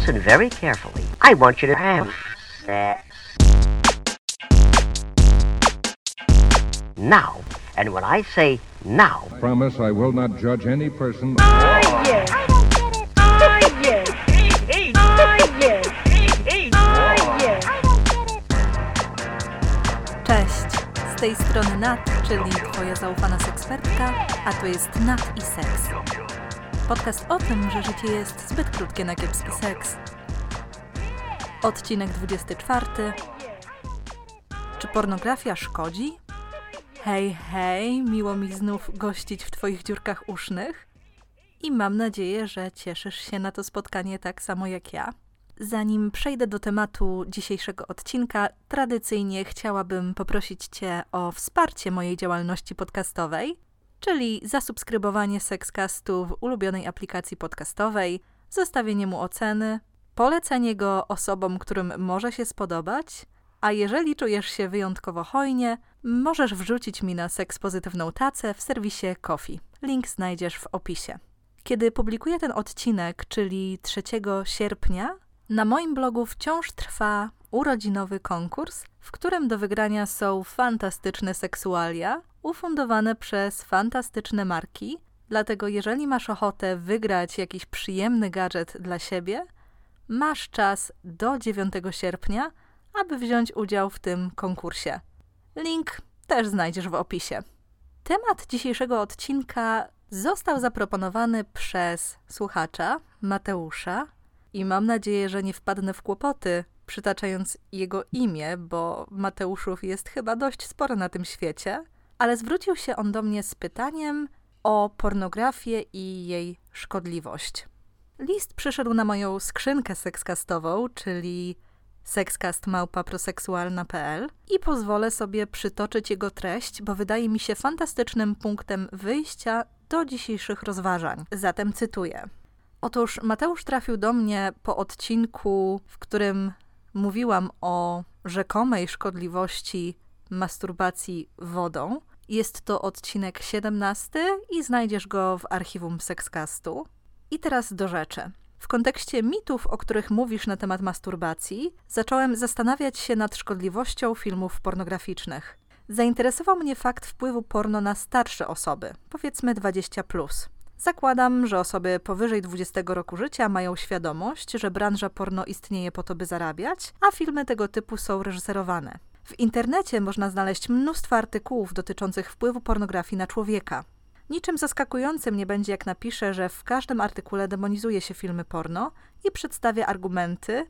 listen very carefully. I want you to have sex. Now. And when I say now, Promise I will not judge any person. Oh, yes. I don't get it. Oh, yes. Oh, yes. Oh, yes. I don't get it. Cześć! Z tej strony Nat, czyli Twoja zaufana sekspertka, a to jest Nat i Seks. Podcast o tym, że życie jest zbyt krótkie na kiepski seks. Odcinek 24. Czy pornografia szkodzi? Hej, hej, miło mi znów gościć w Twoich dziurkach usznych. I mam nadzieję, że cieszysz się na to spotkanie tak samo jak ja. Zanim przejdę do tematu dzisiejszego odcinka, tradycyjnie chciałabym poprosić Cię o wsparcie mojej działalności podcastowej, czyli zasubskrybowanie Sexcastu w ulubionej aplikacji podcastowej, zostawienie mu oceny, polecenie go osobom, którym może się spodobać, a jeżeli czujesz się wyjątkowo hojnie, możesz wrzucić mi na seks pozytywną tacę w serwisie Coffee. Link znajdziesz w opisie. Kiedy publikuję ten odcinek, czyli 3 sierpnia, na moim blogu wciąż trwa urodzinowy konkurs, w którym do wygrania są fantastyczne seksualia ufundowane przez fantastyczne marki. Dlatego, jeżeli masz ochotę wygrać jakiś przyjemny gadżet dla siebie, masz czas do 9 sierpnia, aby wziąć udział w tym konkursie. Link też znajdziesz w opisie. Temat dzisiejszego odcinka został zaproponowany przez słuchacza Mateusza i mam nadzieję, że nie wpadnę w kłopoty przytaczając jego imię, bo Mateuszów jest chyba dość sporo na tym świecie, ale zwrócił się on do mnie z pytaniem o pornografię i jej szkodliwość. List przyszedł na moją skrzynkę sekskastową, czyli sexcastmałpaproseksualna.pl i pozwolę sobie przytoczyć jego treść, bo wydaje mi się fantastycznym punktem wyjścia do dzisiejszych rozważań. Zatem cytuję. Otóż Mateusz trafił do mnie po odcinku, w którym mówiłam o rzekomej szkodliwości masturbacji wodą. Jest to odcinek 17 i znajdziesz go w archiwum Sexcastu. I teraz do rzeczy. W kontekście mitów, o których mówisz na temat masturbacji, zacząłem zastanawiać się nad szkodliwością filmów pornograficznych. Zainteresował mnie fakt wpływu porno na starsze osoby, powiedzmy 20. Plus. Zakładam, że osoby powyżej 20 roku życia mają świadomość, że branża porno istnieje po to, by zarabiać, a filmy tego typu są reżyserowane. W internecie można znaleźć mnóstwo artykułów dotyczących wpływu pornografii na człowieka. Niczym zaskakującym nie będzie, jak napiszę, że w każdym artykule demonizuje się filmy porno i przedstawia argumenty,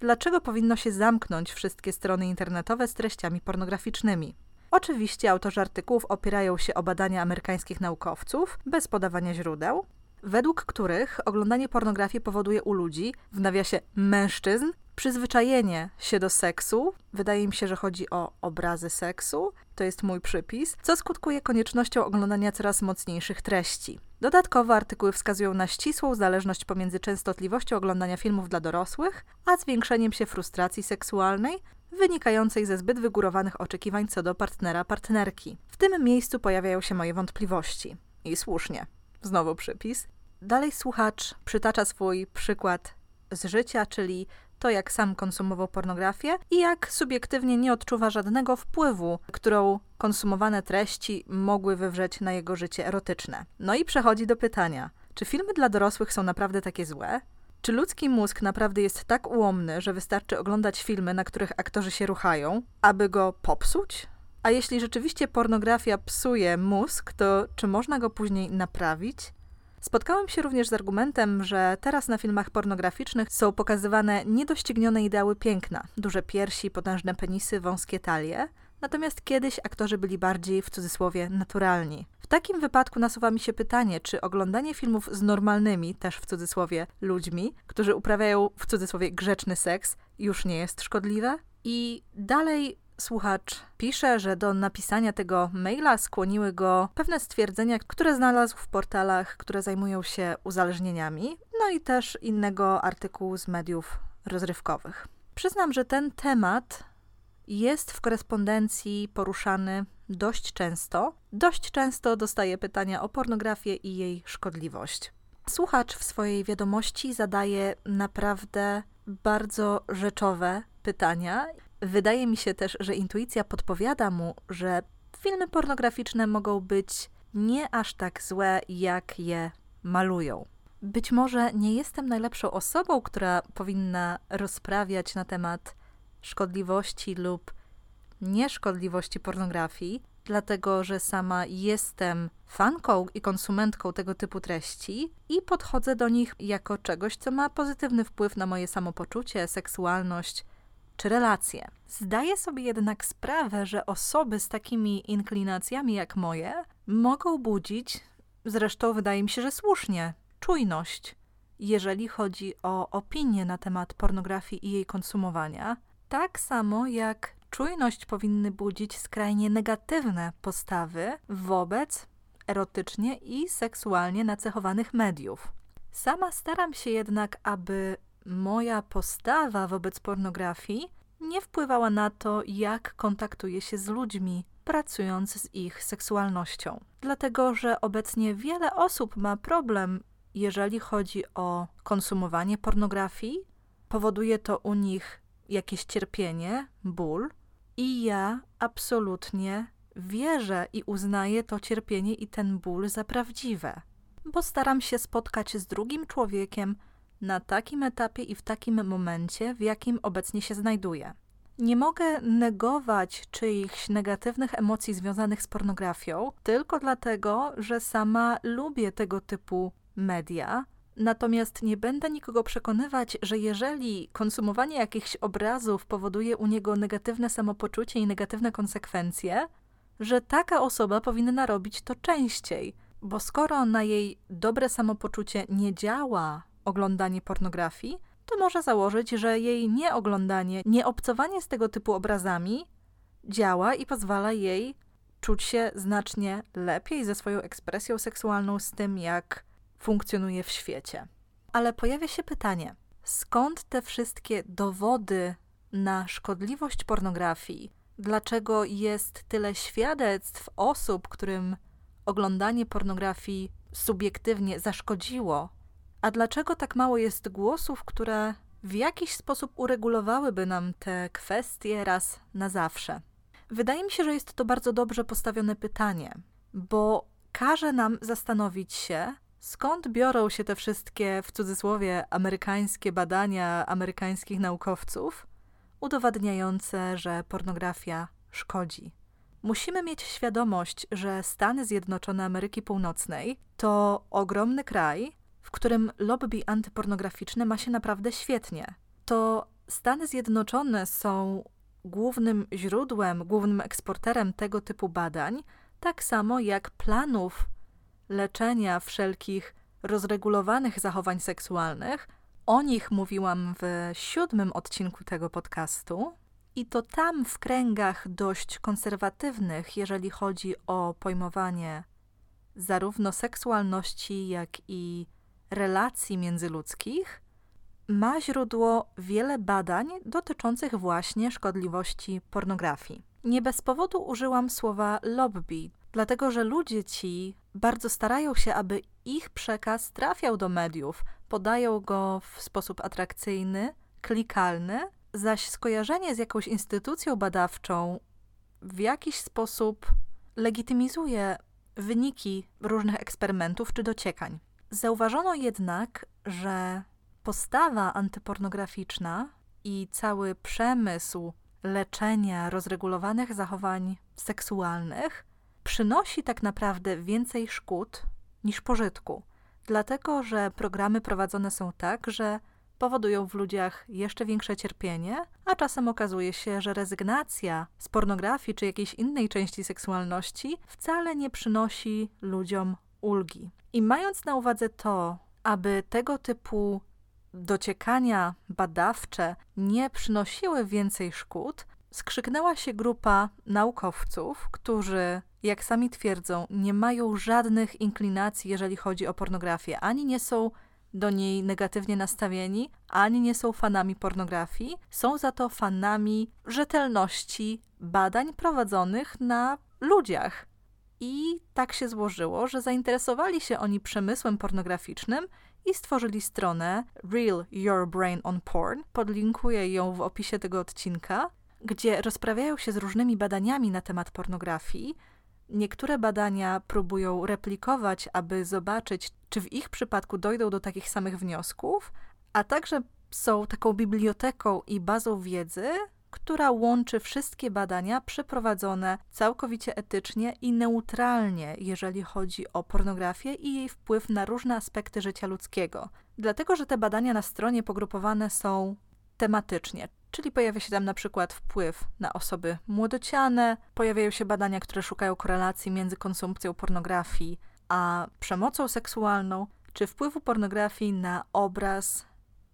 dlaczego powinno się zamknąć wszystkie strony internetowe z treściami pornograficznymi. Oczywiście autorzy artykułów opierają się o badania amerykańskich naukowców, bez podawania źródeł, według których oglądanie pornografii powoduje u ludzi, w nawiasie mężczyzn, przyzwyczajenie się do seksu. Wydaje mi się, że chodzi o obrazy seksu, to jest mój przypis, co skutkuje koniecznością oglądania coraz mocniejszych treści. Dodatkowo artykuły wskazują na ścisłą zależność pomiędzy częstotliwością oglądania filmów dla dorosłych, a zwiększeniem się frustracji seksualnej, wynikającej ze zbyt wygórowanych oczekiwań co do partnera, partnerki. W tym miejscu pojawiają się moje wątpliwości. I słusznie. Znowu przypis. Dalej słuchacz przytacza swój przykład z życia, czyli to, jak sam konsumował pornografię i jak subiektywnie nie odczuwa żadnego wpływu, którą konsumowane treści mogły wywrzeć na jego życie erotyczne. No i przechodzi do pytania, czy filmy dla dorosłych są naprawdę takie złe? Czy ludzki mózg naprawdę jest tak ułomny, że wystarczy oglądać filmy, na których aktorzy się ruchają, aby go popsuć? A jeśli rzeczywiście pornografia psuje mózg, to czy można go później naprawić? Spotkałem się również z argumentem, że teraz na filmach pornograficznych są pokazywane niedoścignione ideały piękna, duże piersi, potężne penisy, wąskie talie, natomiast kiedyś aktorzy byli bardziej w cudzysłowie naturalni. W takim wypadku nasuwa mi się pytanie, czy oglądanie filmów z normalnymi, też w cudzysłowie, ludźmi, którzy uprawiają w cudzysłowie grzeczny seks, już nie jest szkodliwe? I dalej Słuchacz pisze, że do napisania tego maila skłoniły go pewne stwierdzenia, które znalazł w portalach, które zajmują się uzależnieniami, no i też innego artykułu z mediów rozrywkowych. Przyznam, że ten temat jest w korespondencji poruszany dość często. Dość często dostaję pytania o pornografię i jej szkodliwość. Słuchacz w swojej wiadomości zadaje naprawdę bardzo rzeczowe pytania. Wydaje mi się też, że intuicja podpowiada mu, że filmy pornograficzne mogą być nie aż tak złe, jak je malują. Być może nie jestem najlepszą osobą, która powinna rozprawiać na temat szkodliwości lub nieszkodliwości pornografii, dlatego że sama jestem fanką i konsumentką tego typu treści i podchodzę do nich jako czegoś, co ma pozytywny wpływ na moje samopoczucie, seksualność czy relacje. Zdaję sobie jednak sprawę, że osoby z takimi inklinacjami jak moje mogą budzić, zresztą wydaje mi się, że słusznie, czujność, jeżeli chodzi o opinie na temat pornografii i jej konsumowania, tak samo jak czujność powinny budzić skrajnie negatywne postawy wobec erotycznie i seksualnie nacechowanych mediów. Sama staram się jednak, aby moja postawa wobec pornografii nie wpływała na to, jak kontaktuję się z ludźmi, pracując z ich seksualnością. Dlatego, że obecnie wiele osób ma problem, jeżeli chodzi o konsumowanie pornografii, powoduje to u nich jakieś cierpienie, ból, i ja absolutnie wierzę i uznaję to cierpienie i ten ból za prawdziwe, bo staram się spotkać z drugim człowiekiem na takim etapie i w takim momencie, w jakim obecnie się znajduję. Nie mogę negować czyichś negatywnych emocji związanych z pornografią tylko dlatego, że sama lubię tego typu media. Natomiast nie będę nikogo przekonywać, że jeżeli konsumowanie jakichś obrazów powoduje u niego negatywne samopoczucie i negatywne konsekwencje, że taka osoba powinna robić to częściej, bo skoro na jej dobre samopoczucie nie działa oglądanie pornografii, to może założyć, że jej nieoglądanie, nieobcowanie z tego typu obrazami działa i pozwala jej czuć się znacznie lepiej ze swoją ekspresją seksualną, z tym jak funkcjonuje w świecie. Ale pojawia się pytanie: skąd te wszystkie dowody na szkodliwość pornografii? Dlaczego jest tyle świadectw osób, którym oglądanie pornografii subiektywnie zaszkodziło a dlaczego tak mało jest głosów, które w jakiś sposób uregulowałyby nam te kwestie raz na zawsze? Wydaje mi się, że jest to bardzo dobrze postawione pytanie, bo każe nam zastanowić się, skąd biorą się te wszystkie, w cudzysłowie, amerykańskie badania amerykańskich naukowców udowadniające, że pornografia szkodzi. Musimy mieć świadomość, że Stany Zjednoczone Ameryki Północnej to ogromny kraj, którym lobby antypornograficzne ma się naprawdę świetnie. To Stany Zjednoczone są głównym źródłem, głównym eksporterem tego typu badań, tak samo jak planów leczenia wszelkich rozregulowanych zachowań seksualnych. O nich mówiłam w siódmym odcinku tego podcastu. I to tam w kręgach dość konserwatywnych, jeżeli chodzi o pojmowanie zarówno seksualności, jak i relacji międzyludzkich ma źródło wiele badań dotyczących właśnie szkodliwości pornografii. Nie bez powodu użyłam słowa lobby, dlatego że ludzie ci bardzo starają się, aby ich przekaz trafiał do mediów, podają go w sposób atrakcyjny, klikalny, zaś skojarzenie z jakąś instytucją badawczą w jakiś sposób legitymizuje wyniki różnych eksperymentów czy dociekań. Zauważono jednak, że postawa antypornograficzna i cały przemysł leczenia rozregulowanych zachowań seksualnych przynosi tak naprawdę więcej szkód niż pożytku, dlatego że programy prowadzone są tak, że powodują w ludziach jeszcze większe cierpienie, a czasem okazuje się, że rezygnacja z pornografii czy jakiejś innej części seksualności wcale nie przynosi ludziom ulgi. I mając na uwadze to, aby tego typu dociekania badawcze nie przynosiły więcej szkód, skrzyknęła się grupa naukowców, którzy, jak sami twierdzą, nie mają żadnych inklinacji, jeżeli chodzi o pornografię, ani nie są do niej negatywnie nastawieni, ani nie są fanami pornografii, są za to fanami rzetelności badań prowadzonych na ludziach I tak się złożyło, że zainteresowali się oni przemysłem pornograficznym i stworzyli stronę Real Your Brain on Porn. Podlinkuję ją w opisie tego odcinka, gdzie rozprawiają się z różnymi badaniami na temat pornografii. Niektóre badania próbują replikować, aby zobaczyć, czy w ich przypadku dojdą do takich samych wniosków, a także są taką biblioteką i bazą wiedzy, która łączy wszystkie badania przeprowadzone całkowicie etycznie i neutralnie, jeżeli chodzi o pornografię i jej wpływ na różne aspekty życia ludzkiego. Dlatego, że te badania na stronie pogrupowane są tematycznie, czyli pojawia się tam na przykład wpływ na osoby młodociane, pojawiają się badania, które szukają korelacji między konsumpcją pornografii a przemocą seksualną, czy wpływu pornografii na obraz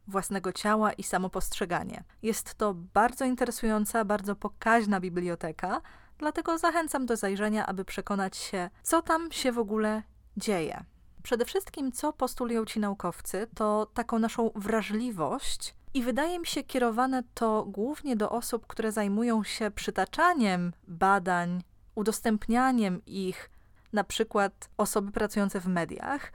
własnego ciała i samopostrzeganie. Jest to bardzo interesująca, bardzo pokaźna biblioteka, dlatego zachęcam do zajrzenia, aby przekonać się, co tam się w ogóle dzieje. Przede wszystkim, co postulują ci naukowcy, to taką naszą wrażliwość, i wydaje mi się kierowane to głównie do osób, które zajmują się przytaczaniem badań, udostępnianiem ich, na przykład osoby pracujące w mediach,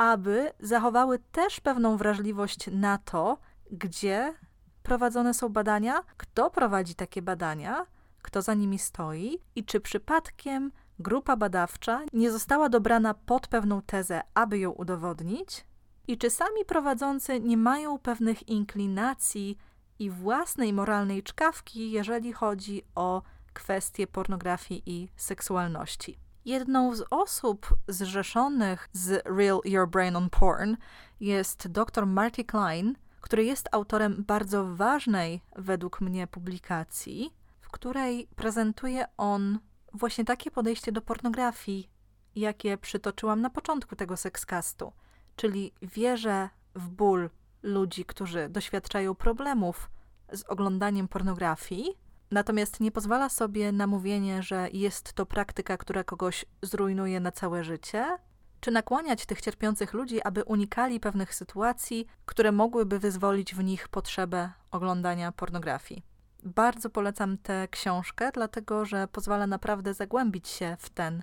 aby zachowały też pewną wrażliwość na to, gdzie prowadzone są badania, kto prowadzi takie badania, kto za nimi stoi i czy przypadkiem grupa badawcza nie została dobrana pod pewną tezę, aby ją udowodnić, i czy sami prowadzący nie mają pewnych inklinacji i własnej moralnej czkawki, jeżeli chodzi o kwestie pornografii i seksualności. Jedną z osób zrzeszonych z Real Your Brain on Porn jest dr Marty Klein, który jest autorem bardzo ważnej według mnie publikacji, w której prezentuje on właśnie takie podejście do pornografii, jakie przytoczyłam na początku tego sekskastu, czyli wierzę w ból ludzi, którzy doświadczają problemów z oglądaniem pornografii, Natomiast nie pozwala sobie na mówienie, że jest to praktyka, która kogoś zrujnuje na całe życie, czy nakłaniać tych cierpiących ludzi, aby unikali pewnych sytuacji, które mogłyby wyzwolić w nich potrzebę oglądania pornografii. Bardzo polecam tę książkę, dlatego że pozwala naprawdę zagłębić się w ten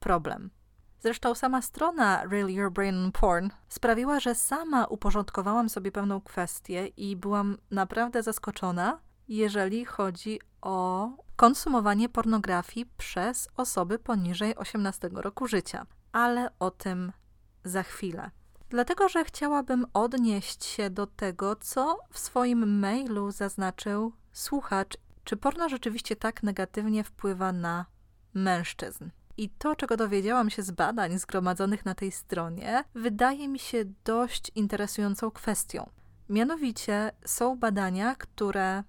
problem. Zresztą sama strona Real Your Brain Porn sprawiła, że sama uporządkowałam sobie pewną kwestię i byłam naprawdę zaskoczona, jeżeli chodzi o konsumowanie pornografii przez osoby poniżej 18 roku życia. Ale o tym za chwilę. Dlatego, że chciałabym odnieść się do tego, co w swoim mailu zaznaczył słuchacz, czy porno rzeczywiście tak negatywnie wpływa na mężczyzn. I to, czego dowiedziałam się z badań zgromadzonych na tej stronie, wydaje mi się dość interesującą kwestią. Mianowicie są badania, które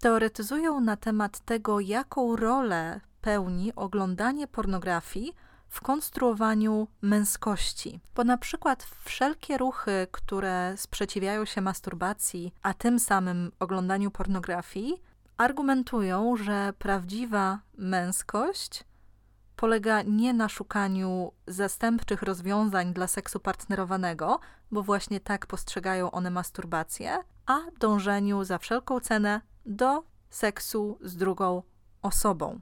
teoretyzują na temat tego, jaką rolę pełni oglądanie pornografii w konstruowaniu męskości. Bo na przykład wszelkie ruchy, które sprzeciwiają się masturbacji, a tym samym oglądaniu pornografii, argumentują, że prawdziwa męskość polega nie na szukaniu zastępczych rozwiązań dla seksu partnerowanego, bo właśnie tak postrzegają one masturbację, a dążeniu za wszelką cenę do seksu z drugą osobą.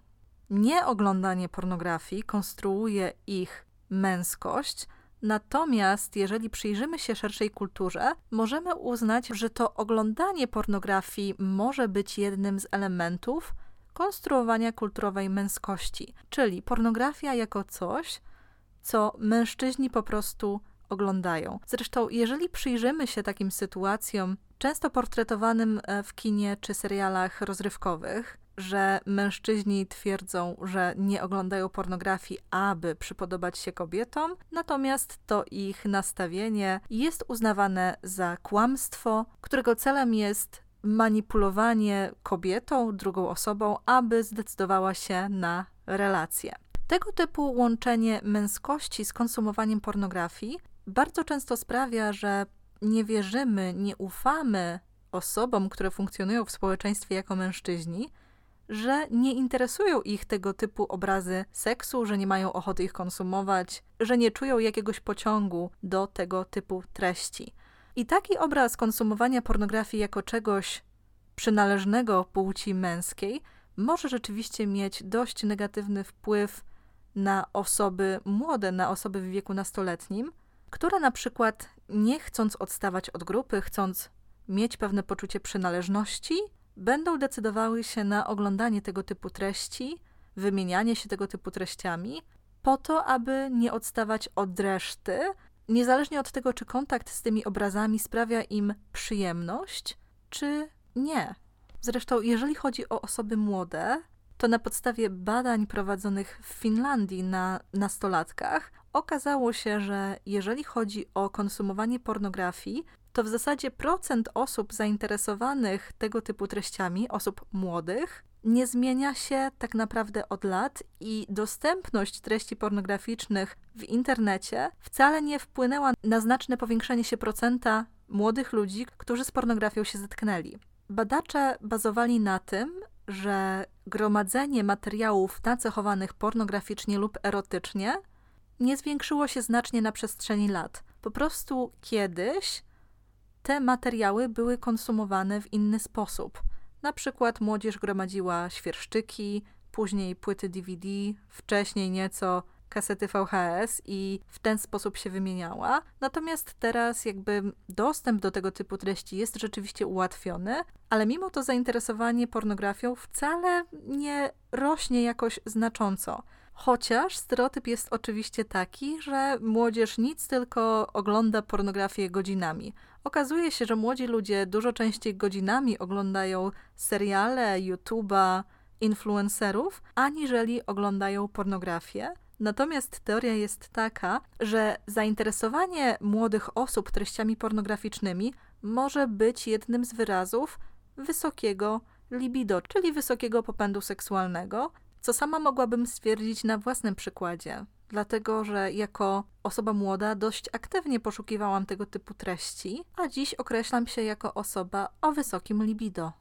Nie oglądanie pornografii konstruuje ich męskość, natomiast jeżeli przyjrzymy się szerszej kulturze, możemy uznać, że to oglądanie pornografii może być jednym z elementów konstruowania kulturowej męskości, czyli pornografia jako coś, co mężczyźni po prostu oglądają. Zresztą, jeżeli przyjrzymy się takim sytuacjom, często portretowanym e, w kinie czy serialach rozrywkowych, że mężczyźni twierdzą, że nie oglądają pornografii, aby przypodobać się kobietom, natomiast to ich nastawienie jest uznawane za kłamstwo, którego celem jest manipulowanie kobietą, drugą osobą, aby zdecydowała się na relację. Tego typu łączenie męskości z konsumowaniem pornografii bardzo często sprawia, że nie wierzymy, nie ufamy osobom, które funkcjonują w społeczeństwie jako mężczyźni, że nie interesują ich tego typu obrazy seksu, że nie mają ochoty ich konsumować, że nie czują jakiegoś pociągu do tego typu treści. I taki obraz konsumowania pornografii jako czegoś przynależnego płci męskiej może rzeczywiście mieć dość negatywny wpływ na osoby młode, na osoby w wieku nastoletnim, które na przykład nie chcąc odstawać od grupy, chcąc mieć pewne poczucie przynależności, będą decydowały się na oglądanie tego typu treści, wymienianie się tego typu treściami, po to, aby nie odstawać od reszty, niezależnie od tego, czy kontakt z tymi obrazami sprawia im przyjemność, czy nie. Zresztą, jeżeli chodzi o osoby młode, to na podstawie badań prowadzonych w Finlandii na nastolatkach okazało się, że jeżeli chodzi o konsumowanie pornografii, to w zasadzie procent osób zainteresowanych tego typu treściami, osób młodych, nie zmienia się tak naprawdę od lat i dostępność treści pornograficznych w internecie wcale nie wpłynęła na znaczne powiększenie się procenta młodych ludzi, którzy z pornografią się zetknęli. Badacze bazowali na tym, że gromadzenie materiałów nacechowanych pornograficznie lub erotycznie nie zwiększyło się znacznie na przestrzeni lat. Po prostu kiedyś te materiały były konsumowane w inny sposób. Na przykład młodzież gromadziła świerszczyki, później płyty DVD, wcześniej nieco kasety VHS i w ten sposób się wymieniała. Natomiast teraz jakby dostęp do tego typu treści jest rzeczywiście ułatwiony, ale mimo to zainteresowanie pornografią wcale nie rośnie jakoś znacząco. Chociaż stereotyp jest oczywiście taki, że młodzież nic tylko ogląda pornografię godzinami. Okazuje się, że młodzi ludzie dużo częściej godzinami oglądają seriale, YouTube'a, influencerów, aniżeli oglądają pornografię. Natomiast teoria jest taka, że zainteresowanie młodych osób treściami pornograficznymi może być jednym z wyrazów wysokiego libido, czyli wysokiego popędu seksualnego, co sama mogłabym stwierdzić na własnym przykładzie. Dlatego, że jako osoba młoda dość aktywnie poszukiwałam tego typu treści, a dziś określam się jako osoba o wysokim libido.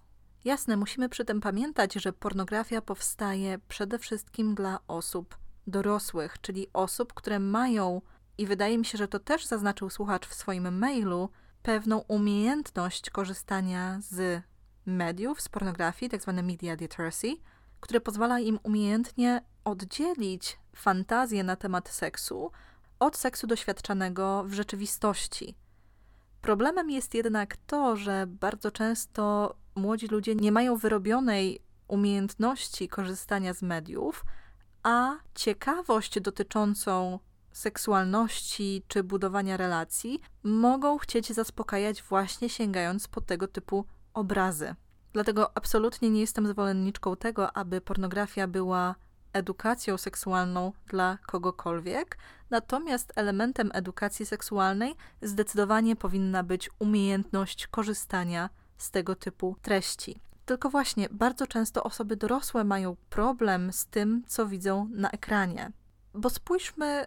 Jasne, musimy przy tym pamiętać, że pornografia powstaje przede wszystkim dla osób dorosłych, czyli osób, które mają, i wydaje mi się, że to też zaznaczył słuchacz w swoim mailu, pewną umiejętność korzystania z mediów, z pornografii, tzw. Tak media literacy, które pozwala im umiejętnie oddzielić fantazję na temat seksu od seksu doświadczanego w rzeczywistości. Problemem jest jednak to, że bardzo często młodzi ludzie nie mają wyrobionej umiejętności korzystania z mediów, a ciekawość dotyczącą seksualności czy budowania relacji mogą chcieć zaspokajać właśnie sięgając po tego typu obrazy. Dlatego absolutnie nie jestem zwolenniczką tego, aby pornografia była edukacją seksualną dla kogokolwiek, natomiast elementem edukacji seksualnej zdecydowanie powinna być umiejętność korzystania z tego typu treści. Tylko właśnie bardzo często osoby dorosłe mają problem z tym, co widzą na ekranie. Bo spójrzmy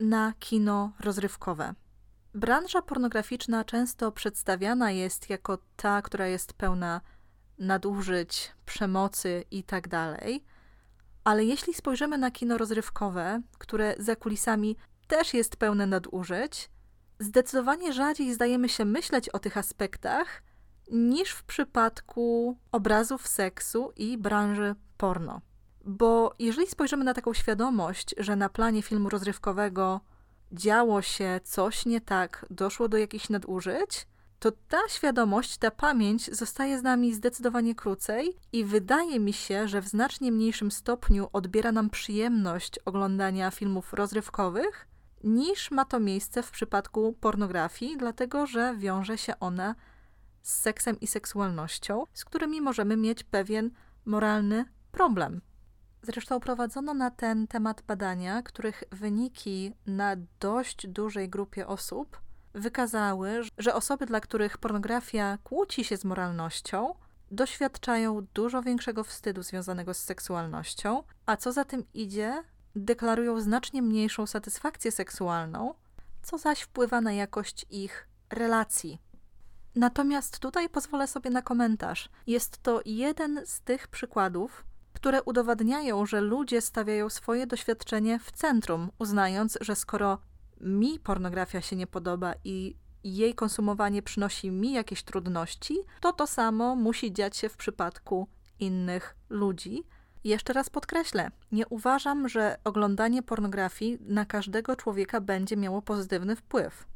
na kino rozrywkowe. Branża pornograficzna często przedstawiana jest jako ta, która jest pełna nadużyć, przemocy itd. Tak ale jeśli spojrzymy na kino rozrywkowe, które za kulisami też jest pełne nadużyć, zdecydowanie rzadziej zdajemy się myśleć o tych aspektach niż w przypadku obrazów seksu i branży porno. Bo jeżeli spojrzymy na taką świadomość, że na planie filmu rozrywkowego działo się coś nie tak, doszło do jakichś nadużyć, to ta świadomość, ta pamięć zostaje z nami zdecydowanie krócej i wydaje mi się, że w znacznie mniejszym stopniu odbiera nam przyjemność oglądania filmów rozrywkowych, niż ma to miejsce w przypadku pornografii, dlatego że wiąże się ona z seksem i seksualnością, z którymi możemy mieć pewien moralny problem. Zresztą prowadzono na ten temat badania, których wyniki na dość dużej grupie osób wykazały, że osoby, dla których pornografia kłóci się z moralnością, doświadczają dużo większego wstydu związanego z seksualnością, a co za tym idzie, deklarują znacznie mniejszą satysfakcję seksualną, co zaś wpływa na jakość ich relacji. Natomiast tutaj pozwolę sobie na komentarz. Jest to jeden z tych przykładów, które udowadniają, że ludzie stawiają swoje doświadczenie w centrum, uznając, że skoro mi pornografia się nie podoba i jej konsumowanie przynosi mi jakieś trudności, to to samo musi dziać się w przypadku innych ludzi. Jeszcze raz podkreślę, nie uważam, że oglądanie pornografii na każdego człowieka będzie miało pozytywny wpływ.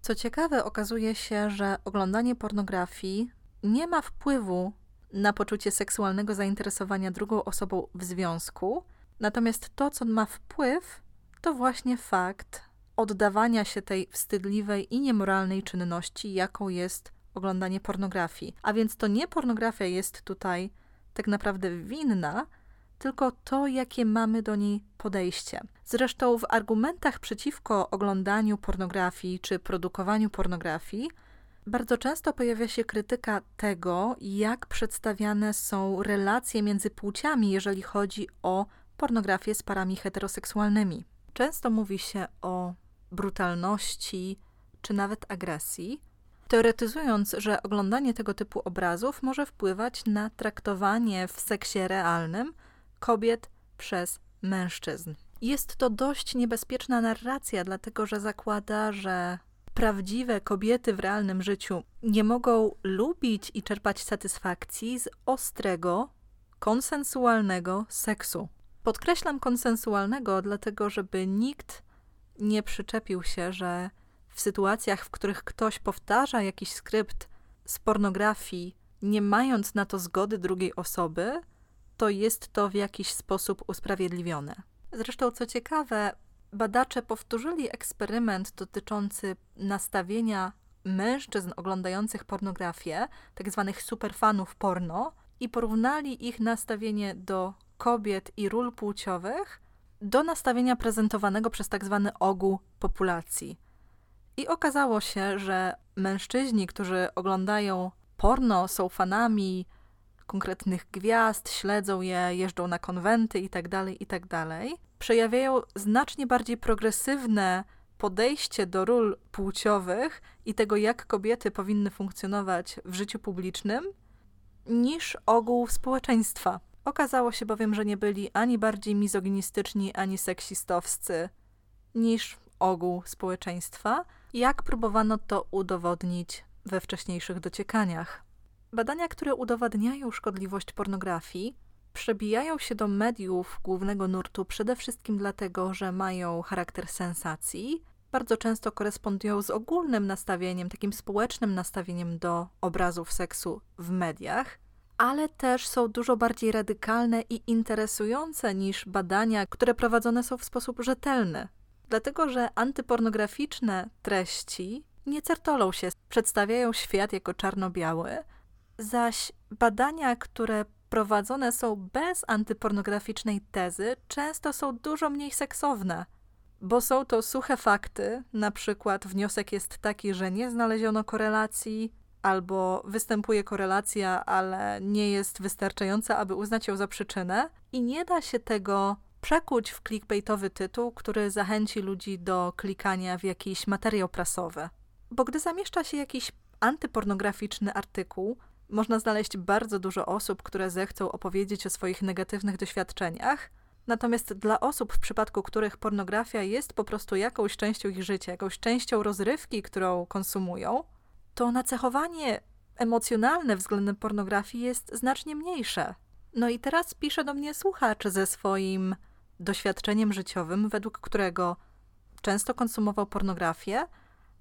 Co ciekawe, okazuje się, że oglądanie pornografii nie ma wpływu na poczucie seksualnego zainteresowania drugą osobą w związku, natomiast to, co ma wpływ, to właśnie fakt oddawania się tej wstydliwej i niemoralnej czynności, jaką jest oglądanie pornografii. A więc to nie pornografia jest tutaj tak naprawdę winna, tylko to, jakie mamy do niej podejście. Zresztą w argumentach przeciwko oglądaniu pornografii czy produkowaniu pornografii bardzo często pojawia się krytyka tego, jak przedstawiane są relacje między płciami, jeżeli chodzi o pornografię z parami heteroseksualnymi. Często mówi się o brutalności czy nawet agresji, teoretyzując, że oglądanie tego typu obrazów może wpływać na traktowanie w seksie realnym kobiet przez mężczyzn. Jest to dość niebezpieczna narracja, dlatego że zakłada, że prawdziwe kobiety w realnym życiu nie mogą lubić i czerpać satysfakcji z ostrego, konsensualnego seksu. Podkreślam konsensualnego, dlatego żeby nikt nie przyczepił się, że w sytuacjach, w których ktoś powtarza jakiś skrypt z pornografii, nie mając na to zgody drugiej osoby, to jest to w jakiś sposób usprawiedliwione. Zresztą, co ciekawe, badacze powtórzyli eksperyment dotyczący nastawienia mężczyzn oglądających pornografię, tak zwanych superfanów porno, i porównali ich nastawienie do kobiet i ról płciowych do nastawienia prezentowanego przez tak zwany ogół populacji. I okazało się, że mężczyźni, którzy oglądają porno, są fanami konkretnych gwiazd, śledzą je, jeżdżą na konwenty itd., tak itd., tak przejawiają znacznie bardziej progresywne podejście do ról płciowych i tego, jak kobiety powinny funkcjonować w życiu publicznym, niż ogół społeczeństwa. Okazało się bowiem, że nie byli ani bardziej mizoginistyczni, ani seksistowscy niż ogół społeczeństwa, jak próbowano to udowodnić we wcześniejszych dociekaniach. Badania, które udowadniają szkodliwość pornografii, przebijają się do mediów głównego nurtu przede wszystkim dlatego, że mają charakter sensacji, bardzo często korespondują z ogólnym nastawieniem, takim społecznym nastawieniem do obrazów seksu w mediach, ale też są dużo bardziej radykalne i interesujące niż badania, które prowadzone są w sposób rzetelny. Dlatego, że antypornograficzne treści nie certolą się, przedstawiają świat jako czarno-biały, zaś badania, które prowadzone są bez antypornograficznej tezy, często są dużo mniej seksowne, bo są to suche fakty, na przykład wniosek jest taki, że nie znaleziono korelacji, albo występuje korelacja, ale nie jest wystarczająca, aby uznać ją za przyczynę, i nie da się tego przekuć w clickbaitowy tytuł, który zachęci ludzi do klikania w jakiś materiał prasowy. Bo gdy zamieszcza się jakiś antypornograficzny artykuł, można znaleźć bardzo dużo osób, które zechcą opowiedzieć o swoich negatywnych doświadczeniach. Natomiast dla osób, w przypadku których pornografia jest po prostu jakąś częścią ich życia, jakąś częścią rozrywki, którą konsumują, to nacechowanie emocjonalne względem pornografii jest znacznie mniejsze. No i teraz pisze do mnie słuchacz ze swoim doświadczeniem życiowym, według którego często konsumował pornografię,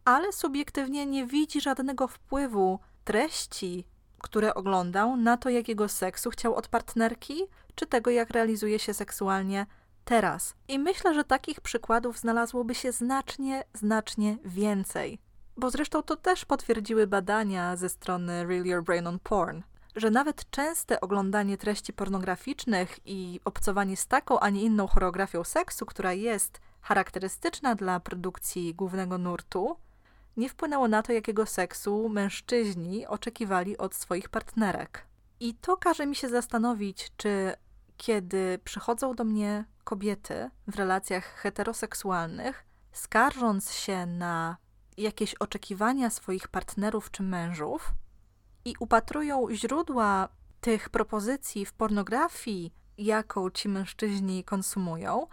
ale subiektywnie nie widzi żadnego wpływu treści, które oglądał, na to, jakiego seksu chciał od partnerki, czy tego, jak realizuje się seksualnie teraz. I myślę, że takich przykładów znalazłoby się znacznie, znacznie więcej. Bo zresztą to też potwierdziły badania ze strony Real Your Brain on Porn, że nawet częste oglądanie treści pornograficznych i obcowanie z taką, a nie inną choreografią seksu, która jest charakterystyczna dla produkcji głównego nurtu, nie wpłynęło na to, jakiego seksu mężczyźni oczekiwali od swoich partnerek. I to każe mi się zastanowić, czy kiedy przychodzą do mnie kobiety w relacjach heteroseksualnych, skarżąc się na jakieś oczekiwania swoich partnerów czy mężów i upatrują źródła tych propozycji w pornografii, jaką ci mężczyźni konsumują,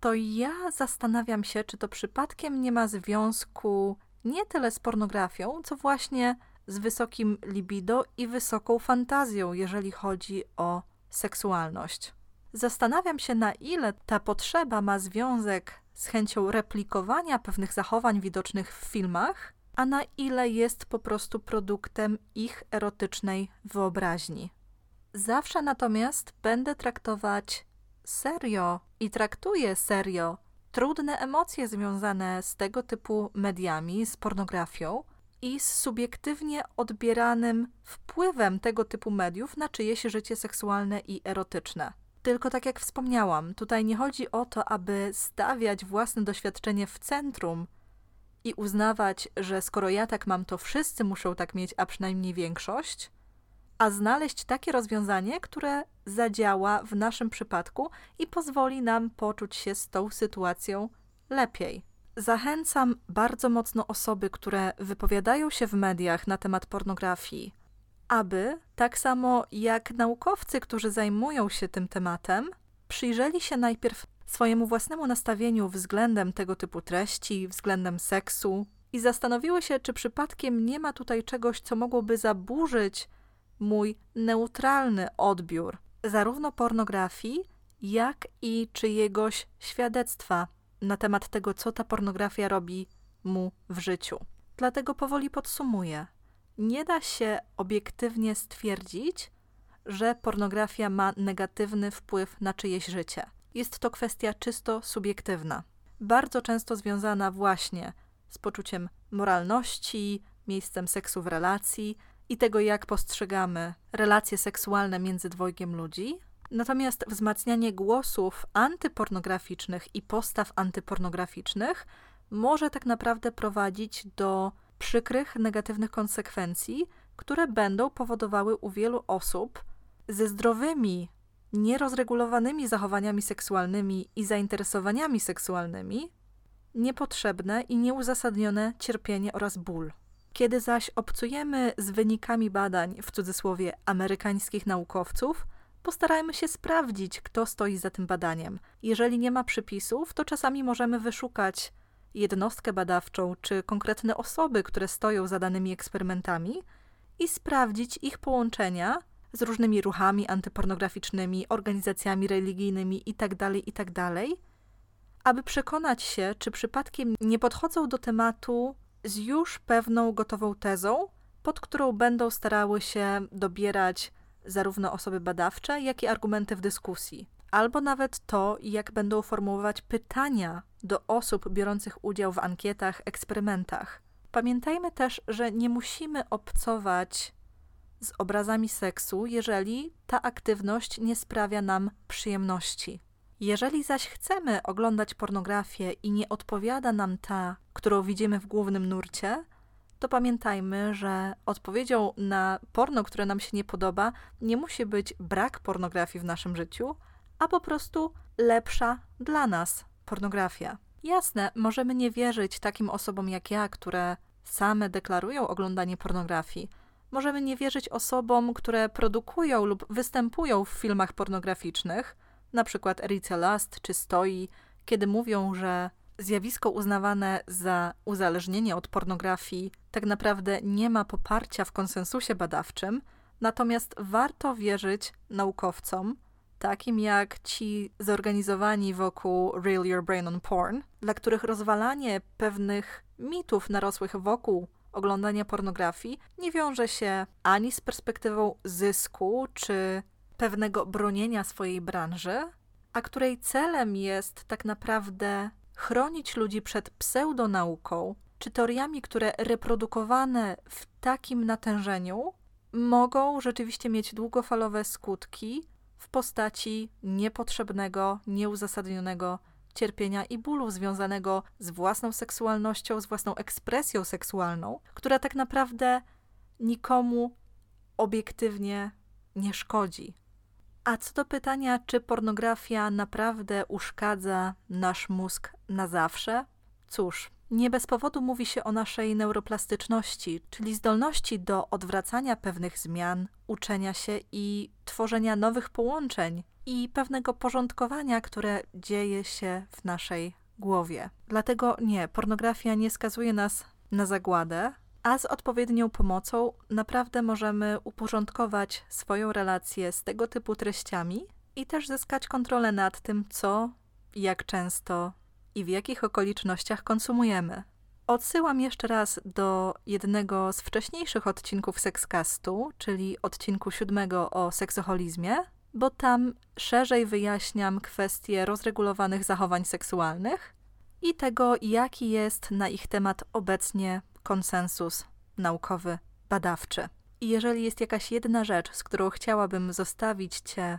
to ja zastanawiam się, czy to przypadkiem nie ma związku nie tyle z pornografią, co właśnie z wysokim libido i wysoką fantazją, jeżeli chodzi o seksualność. Zastanawiam się, na ile ta potrzeba ma związek z chęcią replikowania pewnych zachowań widocznych w filmach, a na ile jest po prostu produktem ich erotycznej wyobraźni. Zawsze natomiast będę traktować serio i traktuję serio trudne emocje związane z tego typu mediami, z pornografią i z subiektywnie odbieranym wpływem tego typu mediów na czyjeś życie seksualne i erotyczne. Tylko tak jak wspomniałam, tutaj nie chodzi o to, aby stawiać własne doświadczenie w centrum i uznawać, że skoro ja tak mam, to wszyscy muszą tak mieć, a przynajmniej większość, a znaleźć takie rozwiązanie, które zadziała w naszym przypadku i pozwoli nam poczuć się z tą sytuacją lepiej. Zachęcam bardzo mocno osoby, które wypowiadają się w mediach na temat pornografii, aby, tak samo jak naukowcy, którzy zajmują się tym tematem, przyjrzeli się najpierw swojemu własnemu nastawieniu względem tego typu treści, względem seksu i zastanowiły się, czy przypadkiem nie ma tutaj czegoś, co mogłoby zaburzyć mój neutralny odbiór zarówno pornografii, jak i czyjegoś świadectwa na temat tego, co ta pornografia robi mu w życiu. Dlatego powoli podsumuję. Nie da się obiektywnie stwierdzić, że pornografia ma negatywny wpływ na czyjeś życie. Jest to kwestia czysto subiektywna, bardzo często związana właśnie z poczuciem moralności, miejscem seksu w relacji, i tego, jak postrzegamy relacje seksualne między dwojgiem ludzi. Natomiast wzmacnianie głosów antypornograficznych i postaw antypornograficznych może tak naprawdę prowadzić do przykrych, negatywnych konsekwencji, które będą powodowały u wielu osób ze zdrowymi, nierozregulowanymi zachowaniami seksualnymi i zainteresowaniami seksualnymi niepotrzebne i nieuzasadnione cierpienie oraz ból. Kiedy zaś obcujemy z wynikami badań, w cudzysłowie amerykańskich naukowców, postarajmy się sprawdzić, kto stoi za tym badaniem. Jeżeli nie ma przypisów, to czasami możemy wyszukać jednostkę badawczą czy konkretne osoby, które stoją za danymi eksperymentami i sprawdzić ich połączenia z różnymi ruchami antypornograficznymi, organizacjami religijnymi itd., tak itd., tak aby przekonać się, czy przypadkiem nie podchodzą do tematu z już pewną gotową tezą, pod którą będą starały się dobierać zarówno osoby badawcze, jak i argumenty w dyskusji, albo nawet to, jak będą formułować pytania do osób biorących udział w ankietach, eksperymentach. Pamiętajmy też, że nie musimy obcować z obrazami seksu, jeżeli ta aktywność nie sprawia nam przyjemności. Jeżeli zaś chcemy oglądać pornografię i nie odpowiada nam ta, którą widzimy w głównym nurcie, to pamiętajmy, że odpowiedzią na porno, które nam się nie podoba, nie musi być brak pornografii w naszym życiu, a po prostu lepsza dla nas pornografia. Jasne, możemy nie wierzyć takim osobom jak ja, które same deklarują oglądanie pornografii. Możemy nie wierzyć osobom, które produkują lub występują w filmach pornograficznych, przykład Erice Last czy Stoi, kiedy mówią, że zjawisko uznawane za uzależnienie od pornografii tak naprawdę nie ma poparcia w konsensusie badawczym, natomiast warto wierzyć naukowcom, takim jak ci zorganizowani wokół Real Your Brain on Porn, dla których rozwalanie pewnych mitów narosłych wokół oglądania pornografii nie wiąże się ani z perspektywą zysku czy pewnego bronienia swojej branży, a której celem jest tak naprawdę chronić ludzi przed pseudonauką czy teoriami, które reprodukowane w takim natężeniu mogą rzeczywiście mieć długofalowe skutki w postaci niepotrzebnego, nieuzasadnionego cierpienia i bólu związanego z własną seksualnością, z własną ekspresją seksualną, która tak naprawdę nikomu obiektywnie nie szkodzi. A co do pytania, czy pornografia naprawdę uszkadza nasz mózg na zawsze? Cóż, nie bez powodu mówi się o naszej neuroplastyczności, czyli zdolności do odwracania pewnych zmian, uczenia się i tworzenia nowych połączeń i pewnego porządkowania, które dzieje się w naszej głowie. Dlatego nie, pornografia nie skazuje nas na zagładę, a z odpowiednią pomocą naprawdę możemy uporządkować swoją relację z tego typu treściami i też zyskać kontrolę nad tym, co, jak często i w jakich okolicznościach konsumujemy. Odsyłam jeszcze raz do jednego z wcześniejszych odcinków Sexcastu, czyli odcinku siódmego o seksoholizmie, bo tam szerzej wyjaśniam kwestie rozregulowanych zachowań seksualnych i tego, jaki jest na ich temat obecnie konsensus naukowy, badawczy. I jeżeli jest jakaś jedna rzecz, z którą chciałabym zostawić Cię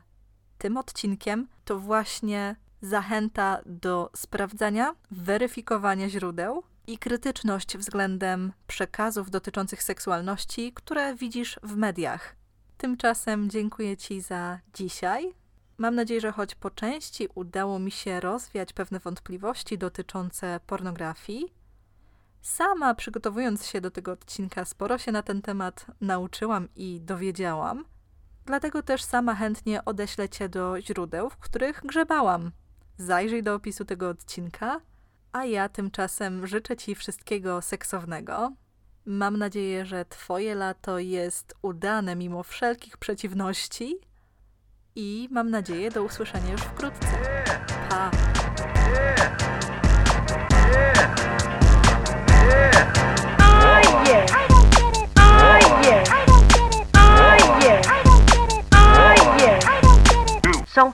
tym odcinkiem, to właśnie zachęta do sprawdzania, weryfikowania źródeł i krytyczność względem przekazów dotyczących seksualności, które widzisz w mediach. Tymczasem dziękuję Ci za dzisiaj. Mam nadzieję, że choć po części udało mi się rozwiać pewne wątpliwości dotyczące pornografii, sama przygotowując się do tego odcinka, sporo się na ten temat nauczyłam i dowiedziałam. Dlatego też sama chętnie odeślę Cię do źródeł, w których grzebałam. Zajrzyj do opisu tego odcinka, a ja tymczasem życzę Ci wszystkiego seksownego. Mam nadzieję, że Twoje lato jest udane mimo wszelkich przeciwności i mam nadzieję do usłyszenia już wkrótce. Pa! Oh yeah. So,